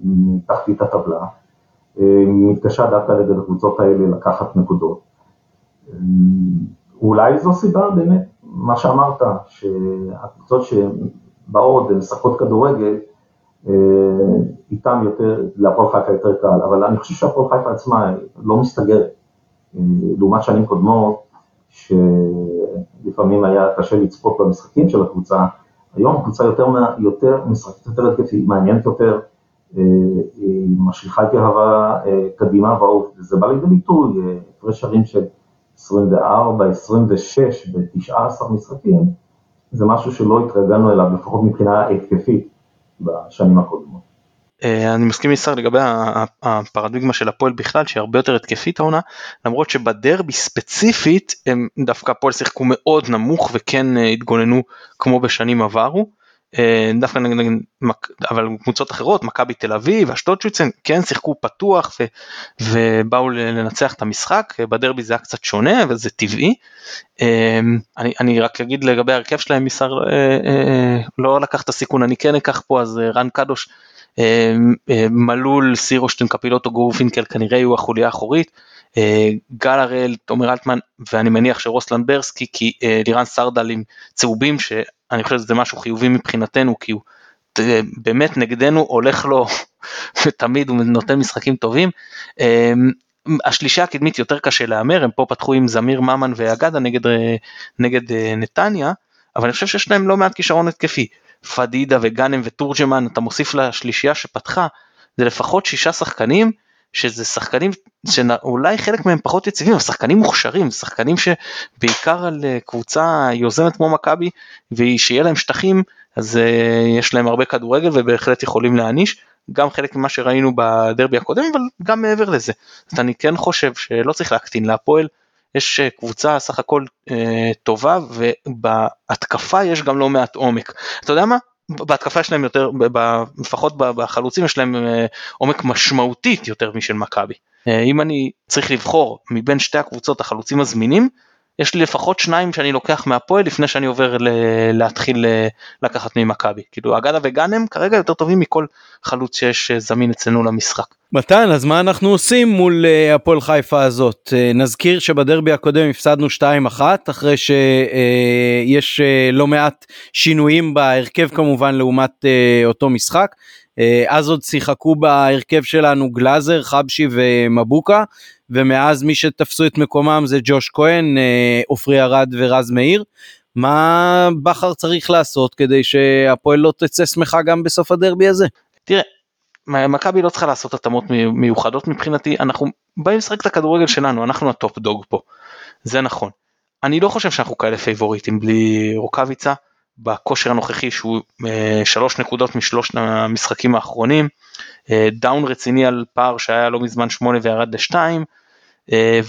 מתחתית הטבלה, מתקשה דווקא נגד הקבוצות האלה לקחת נקודות. אולי זו סיבה באמת, מה שאמרת, שהקבוצות שבאות ומשחקות כדורגל, איתם יותר, להפועל חיפה יותר קל, אבל אני חושב שהפועל חיפה עצמה לא מסתגרת, לעומת שנים קודמות, שלפעמים היה קשה לצפות במשחקים של הקבוצה, היום הקבוצה יותר, יותר משחקת יותר התקפית, מעניינת יותר, היא משליכה את יהבה קדימה, וזה בא לידי ביטוי, הפרש שערים של 24, 26 ב-19 משחקים, זה משהו שלא התרגלנו אליו, לפחות מבחינה התקפית, בשנים הקודמות. אני מסכים עם ישראל לגבי הפרדיגמה של הפועל בכלל שהיא הרבה יותר התקפית העונה למרות שבדרבי ספציפית הם דווקא הפועל שיחקו מאוד נמוך וכן התגוננו כמו בשנים עברו אה, דווקא נגד, אבל קבוצות אחרות, מכבי תל אביב, אשדוד שוויצן, כן שיחקו פתוח ו, ובאו לנצח את המשחק, בדרבי זה היה קצת שונה וזה טבעי. אה, אני, אני רק אגיד לגבי ההרכב שלהם, מסר אה, לא לקח את הסיכון, אני כן אקח פה, אז רן קדוש, מלול, סירושטיין, קפילוטו, גורפינקל כנראה יהיו החוליה האחורית. גל הראל, תומר אלטמן ואני מניח שרוסלן ברסקי כי לירן סרדל עם צהובים אני חושב שזה משהו חיובי מבחינתנו כי הוא באמת נגדנו הולך לו ותמיד הוא נותן משחקים טובים. השלישה הקדמית יותר קשה להמר, הם פה פתחו עם זמיר ממן ואגדה נגד, נגד אה, נתניה, אבל אני חושב שיש להם לא מעט כישרון התקפי. פדידה וגאנם וטורג'מן, אתה מוסיף לשלישייה שפתחה, זה לפחות שישה שחקנים שזה שחקנים שאולי חלק מהם פחות יציבים, אבל שחקנים מוכשרים, שחקנים שבעיקר על אה, קבוצה יוזמת כמו מכבי, ושיהיה להם שטחים, אז uh, יש להם הרבה כדורגל ובהחלט יכולים להעניש, גם חלק ממה שראינו בדרבי הקודם, אבל גם מעבר לזה. אז אני כן חושב שלא צריך להקטין להפועל, יש אה, קבוצה סך הכל uh, טובה, ובהתקפה יש גם לא מעט עומק. אתה יודע מה? בהתקפה שלהם יותר, לפחות בחלוצים יש להם אה, עומק משמעותית יותר משל מכבי. אה, אם אני צריך לבחור מבין שתי הקבוצות החלוצים הזמינים, יש לי לפחות שניים שאני לוקח מהפועל לפני שאני עובר ל- להתחיל אה, לקחת ממכבי. כאילו אגדה וגאנם כרגע יותר טובים מכל חלוץ שיש זמין אצלנו למשחק. מתן, אז מה אנחנו עושים מול uh, הפועל חיפה הזאת? נזכיר שבדרבי הקודם הפסדנו 2-1 אחרי שיש לא מעט שינויים בהרכב כמובן לעומת אותו משחק. אז עוד שיחקו בהרכב שלנו גלאזר, חבשי ומבוקה, ומאז מי שתפסו את מקומם זה ג'וש כהן, עופרי ארד ורז מאיר. מה בכר צריך לעשות כדי שהפועל לא תצא שמחה גם בסוף הדרבי הזה? תראה, מכבי לא צריכה לעשות התאמות מיוחדות מבחינתי, אנחנו באים לשחק את הכדורגל שלנו, אנחנו ה top dog פה, זה נכון. אני לא חושב שאנחנו כאלה פייבוריטים בלי רוקאביצה, בכושר הנוכחי שהוא אה, שלוש נקודות משלושת המשחקים האחרונים, אה, דאון רציני על פער שהיה לא מזמן שמונה וירד לשתיים, אה,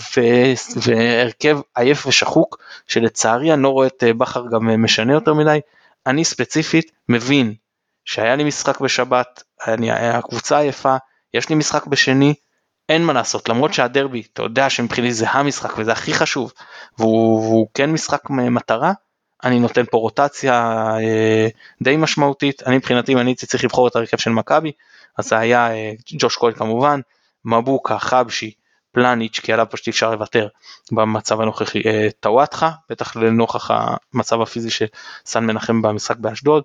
והרכב עייף ושחוק שלצערי אני לא רואה את בכר גם משנה יותר מדי, אני ספציפית מבין שהיה לי משחק בשבת, אני, הקבוצה עייפה, יש לי משחק בשני, אין מה לעשות, למרות שהדרבי, אתה יודע שמבחיני זה המשחק וזה הכי חשוב, והוא, והוא כן משחק מטרה, אני נותן פה רוטציה אה, די משמעותית, אני מבחינתי אם אני הייתי צריך לבחור את הרכב של מכבי, אז זה היה אה, ג'וש קול כמובן, מבוקה, חבשי, פלניץ', כי עליו פשוט אפשר לוותר במצב הנוכחי, אה, טוואטחה, בטח לנוכח המצב הפיזי של סן מנחם במשחק באשדוד,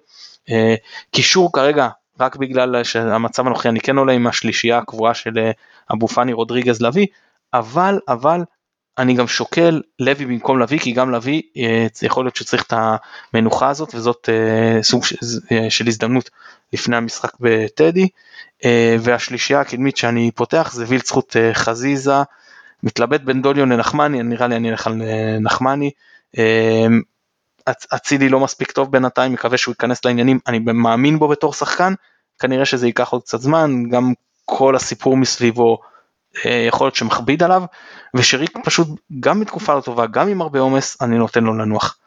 קישור כרגע רק בגלל שהמצב הנוכחי אני כן עולה עם השלישייה הקבועה של אבו פאני רודריגז לביא אבל אבל אני גם שוקל לוי במקום לביא כי גם לביא אה, יכול להיות שצריך את המנוחה הזאת וזאת סוג של הזדמנות לפני המשחק בטדי. והשלישייה הקדמית שאני פותח זה וילצחוט חזיזה מתלבט בין דוליון לנחמני נראה לי אני אלך על נחמני. אצילי לא מספיק טוב בינתיים, מקווה שהוא ייכנס לעניינים, אני מאמין בו בתור שחקן, כנראה שזה ייקח עוד קצת זמן, גם כל הסיפור מסביבו אה, יכול להיות שמכביד עליו, ושריק פשוט גם בתקופה לא טובה, גם עם הרבה עומס, אני נותן לו לנוח.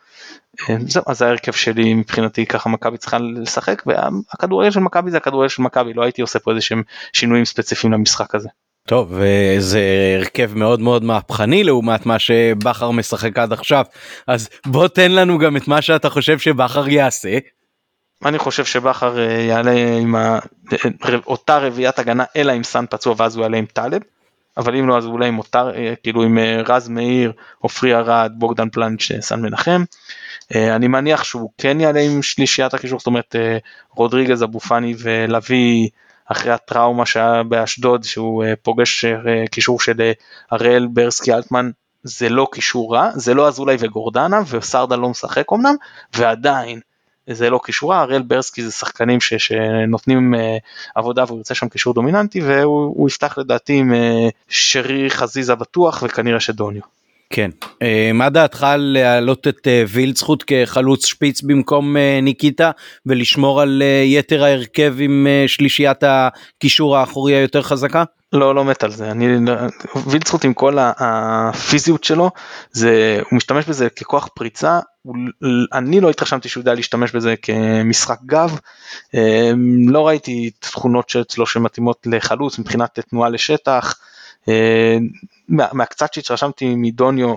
אה, זהו, אז ההרכב שלי מבחינתי ככה מכבי צריכה לשחק, והכדורגל של מכבי זה הכדורגל של מכבי, לא הייתי עושה פה איזה שהם שינויים ספציפיים למשחק הזה. טוב, זה הרכב מאוד מאוד מהפכני לעומת מה שבכר משחק עד עכשיו, אז בוא תן לנו גם את מה שאתה חושב שבכר יעשה. אני חושב שבכר אה, יעלה עם ה... אותה רביעיית הגנה אלא עם סאן פצוע ואז הוא יעלה עם טלב. אבל אם לא אז אולי עם אותה אה, כאילו עם אה, רז מאיר, עופרי ארד, בוגדן פלנץ', סן מנחם. אני מניח שהוא כן יעלה עם שלישיית הקישור, זאת אומרת רודריגז, אבו פאני ולוי אחרי הטראומה שהיה באשדוד שהוא פוגש קישור של אראל ברסקי אלטמן זה לא קישור רע, זה לא אזולאי וגורדנה וסרדה לא משחק אמנם ועדיין זה לא קישורה, אריאל ברסקי זה שחקנים ש, שנותנים uh, עבודה והוא יוצא שם קישור דומיננטי והוא יפתח לדעתי עם uh, שרי חזיזה בטוח וכנראה שדוניו. כן, uh, מה דעתך להעלות את uh, וילצחוט כחלוץ שפיץ במקום uh, ניקיטה ולשמור על uh, יתר ההרכב עם uh, שלישיית הקישור האחורי היותר חזקה? לא, לא מת על זה, אני, וילצחוט עם כל הפיזיות שלו, זה, הוא משתמש בזה ככוח פריצה, אני לא התרשמתי שהוא יודע להשתמש בזה כמשחק גב, אמ, לא ראיתי תכונות שאצלו שמתאימות לחלוץ מבחינת תנועה לשטח, אמ, מהקצת שהתרשמתי מדוניו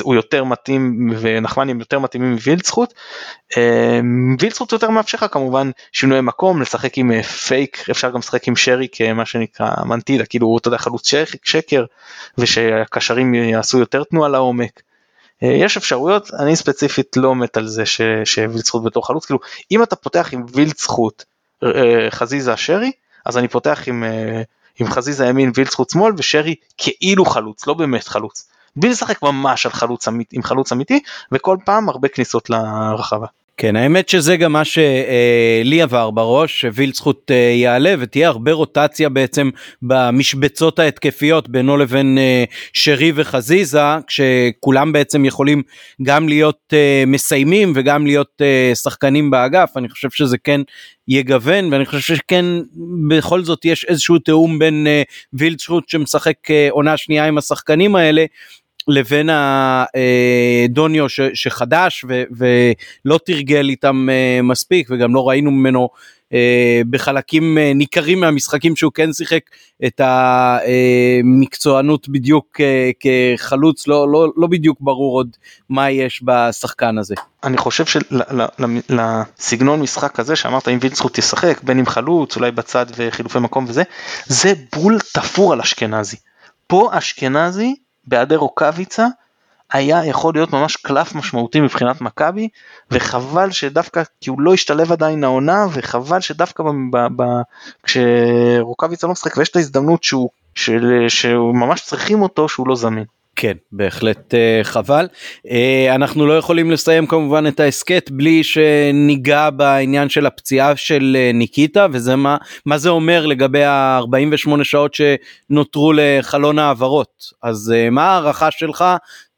הוא יותר מתאים ונחמני יותר מתאימים מווילדסחוט. אמ, וילדסחוט יותר מאפשר לך כמובן שינוי מקום לשחק עם אה, פייק אפשר גם לשחק עם שרי כמה שנקרא מנטילה כאילו אתה יודע חלוץ שקר ושהקשרים יעשו יותר תנועה לעומק. אה, יש אפשרויות אני ספציפית לא מת על זה שווילדסחוט בתור חלוץ כאילו אם אתה פותח עם וילדסחוט אה, חזיזה שרי אז אני פותח עם, עם חזיזה ימין וילדסחוט שמאל ושרי כאילו חלוץ לא באמת חלוץ. בלי לשחק ממש על חלוץ אמיתי, עם חלוץ אמיתי וכל פעם הרבה כניסות לרחבה. כן האמת שזה גם מה שלי עבר בראש שווילצחוט אה, יעלה ותהיה הרבה רוטציה בעצם במשבצות ההתקפיות בינו לבין אה, שרי וחזיזה כשכולם בעצם יכולים גם להיות אה, מסיימים וגם להיות שחקנים באגף אני חושב שזה כן יגוון ואני חושב שכן בכל זאת יש איזשהו תיאום בין וילצחוט שמשחק עונה שנייה עם השחקנים האלה לבין הדוניו ש, שחדש ו, ולא תרגל איתם אה, מספיק וגם לא ראינו ממנו אה, בחלקים אה, ניכרים מהמשחקים שהוא כן שיחק את המקצוענות בדיוק כחלוץ לא, לא, לא בדיוק ברור עוד מה יש בשחקן הזה. אני חושב שלסגנון משחק הזה שאמרת אם וילצחוט ישחק בין אם חלוץ אולי בצד וחילופי מקום וזה זה בול תפור על אשכנזי. פה אשכנזי בהיעדר רוקאביצה היה יכול להיות ממש קלף משמעותי מבחינת מכבי וחבל שדווקא כי הוא לא השתלב עדיין העונה וחבל שדווקא ב, ב, ב, כשרוקאביצה לא משחק ויש את ההזדמנות שהוא, של, שהוא ממש צריכים אותו שהוא לא זמין. כן בהחלט uh, חבל. uh, אנחנו לא יכולים לסיים כמובן את ההסכת בלי שניגע בעניין של הפציעה של uh, ניקיטה וזה מה מה זה אומר לגבי ה-48 שעות שנותרו לחלון העברות אז מה ההערכה שלך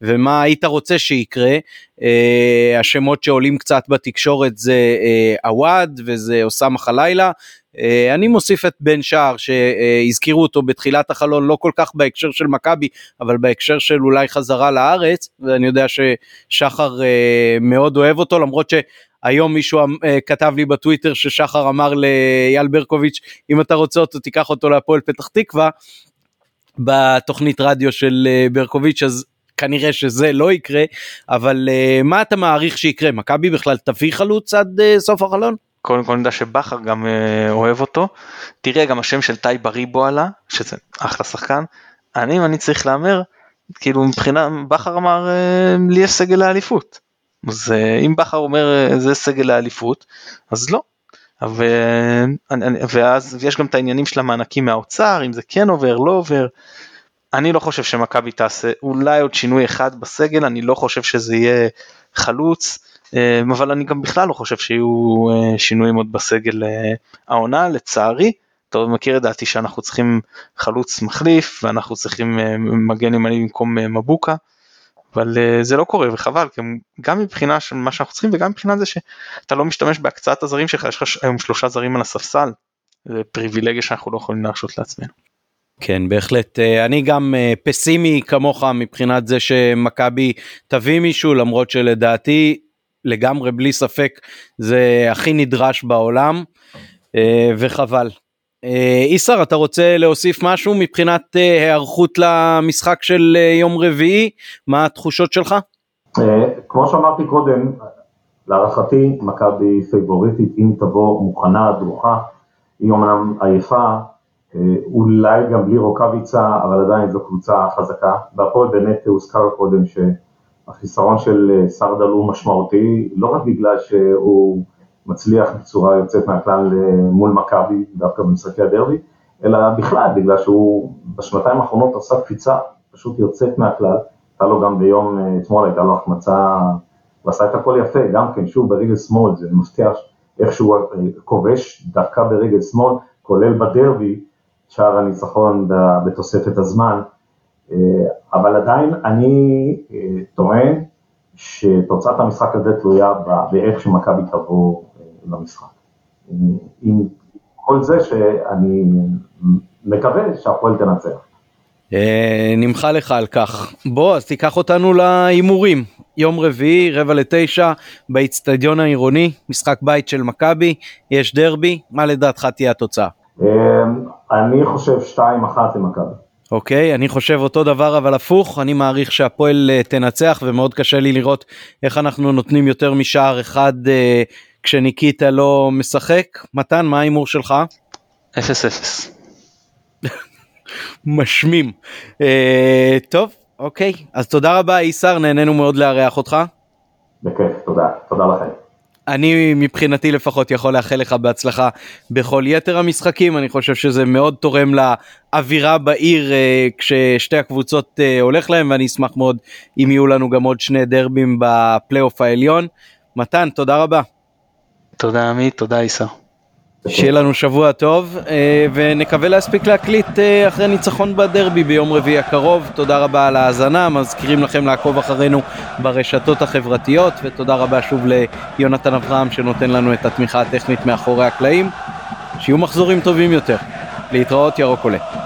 ומה היית רוצה שיקרה? השמות שעולים קצת בתקשורת זה עווד uh, וזה אוסאמה חלילה אה, אני מוסיף את בן שער שהזכירו אותו בתחילת החלון לא כל כך בהקשר של מכבי אבל בהקשר של אולי חזרה לארץ ואני יודע ששחר אה, מאוד אוהב אותו למרות שהיום מישהו אה, כתב לי בטוויטר ששחר אמר לאייל ברקוביץ' אם אתה רוצה אותו תיקח אותו להפועל פתח תקווה בתוכנית רדיו של ברקוביץ' אז כנראה שזה לא יקרה אבל מה אתה מעריך שיקרה מכבי בכלל תביא חלוץ עד סוף החלון? קודם כל יודע שבכר גם אה, אוהב אותו. תראה גם השם של טי בריבו עלה, שזה אחלה שחקן. אני אם אני צריך להמר, כאילו מבחינה, בכר אמר אה, לי יש סגל לאליפות. אז אה, אם בכר אומר זה סגל לאליפות, אז לא. ו... ואז יש גם את העניינים של המענקים מהאוצר, אם זה כן עובר, לא עובר. אני לא חושב שמכבי תעשה אולי עוד שינוי אחד בסגל, אני לא חושב שזה יהיה חלוץ. אמ, אבל אני גם בכלל לא חושב שיהיו אה, שינויים עוד בסגל אה, העונה לצערי. אתה מכיר את דעתי שאנחנו צריכים חלוץ מחליף ואנחנו צריכים אה, מגן ימני במקום מבוקה אבל זה לא קורה וחבל גם מבחינה של מה שאנחנו צריכים וגם מבחינה זה שאתה לא משתמש בהקצאת הזרים שלך יש לך היום שלושה זרים על הספסל. זה פריבילגיה שאנחנו לא יכולים להרשות לעצמנו. כן בהחלט אני גם פסימי כמוך מבחינת זה שמכבי תביא מישהו למרות שלדעתי לגמרי בלי ספק זה הכי נדרש בעולם וחבל. איסר אתה רוצה להוסיף משהו מבחינת היערכות למשחק של יום רביעי מה התחושות שלך? כמו שאמרתי קודם להערכתי מכבי פייבוריטית אם תבוא מוכנה דרוכה היא אומנם עייפה אולי גם בלי רוקאביצה אבל עדיין זו קבוצה חזקה והפועל באמת הוזכר קודם שהחיסרון של סרדל הוא משמעותי לא רק בגלל שהוא מצליח בצורה יוצאת מהכלל מול מכבי, דווקא במשחקי הדרבי, אלא בכלל, בגלל שהוא בשנתיים האחרונות עשה קפיצה פשוט יוצאת מהכלל, הייתה לו גם ביום אתמול, הייתה לו החמצה, הוא עשה את הכל יפה, גם כן, שוב ברגל שמאל, זה מפתיע איך שהוא כובש דווקא ברגל שמאל, כולל בדרבי, שער הניצחון בתוספת הזמן, אבל עדיין אני טוען שתוצאת המשחק הזה תלויה באיך שמכבי תבוא למשחק. עם כל זה שאני מקווה שהפועל תנצח. נמחה לך על כך. בוא אז תיקח אותנו להימורים. יום רביעי רבע לתשע באיצטדיון העירוני משחק בית של מכבי יש דרבי מה לדעתך תהיה התוצאה? אני חושב 2-1 למכבי. אוקיי, אני חושב אותו דבר אבל הפוך, אני מעריך שהפועל תנצח ומאוד קשה לי לראות איך אנחנו נותנים יותר משער אחד כשניקיטה לא משחק. מתן, מה ההימור שלך? 0-0. משמים. אה, טוב, אוקיי, אז תודה רבה איסר, נהנינו מאוד לארח אותך. בכיף, תודה, תודה לכם. אני מבחינתי לפחות יכול לאחל לך בהצלחה בכל יתר המשחקים אני חושב שזה מאוד תורם לאווירה בעיר אה, כששתי הקבוצות אה, הולך להם ואני אשמח מאוד אם יהיו לנו גם עוד שני דרבים בפלייאוף העליון. מתן תודה רבה. תודה עמית, תודה עיסא. שיהיה לנו שבוע טוב אה, ונקווה להספיק להקליט אה, אחרי ניצחון בדרבי ביום רביעי הקרוב. תודה רבה על ההאזנה, מזכירים לכם לעקוב אחרינו ברשתות החברתיות ותודה רבה שוב ליונתן אברהם שנותן לנו את התמיכה הטכנית מאחורי הקלעים. שיהיו מחזורים טובים יותר. להתראות ירוק עולה.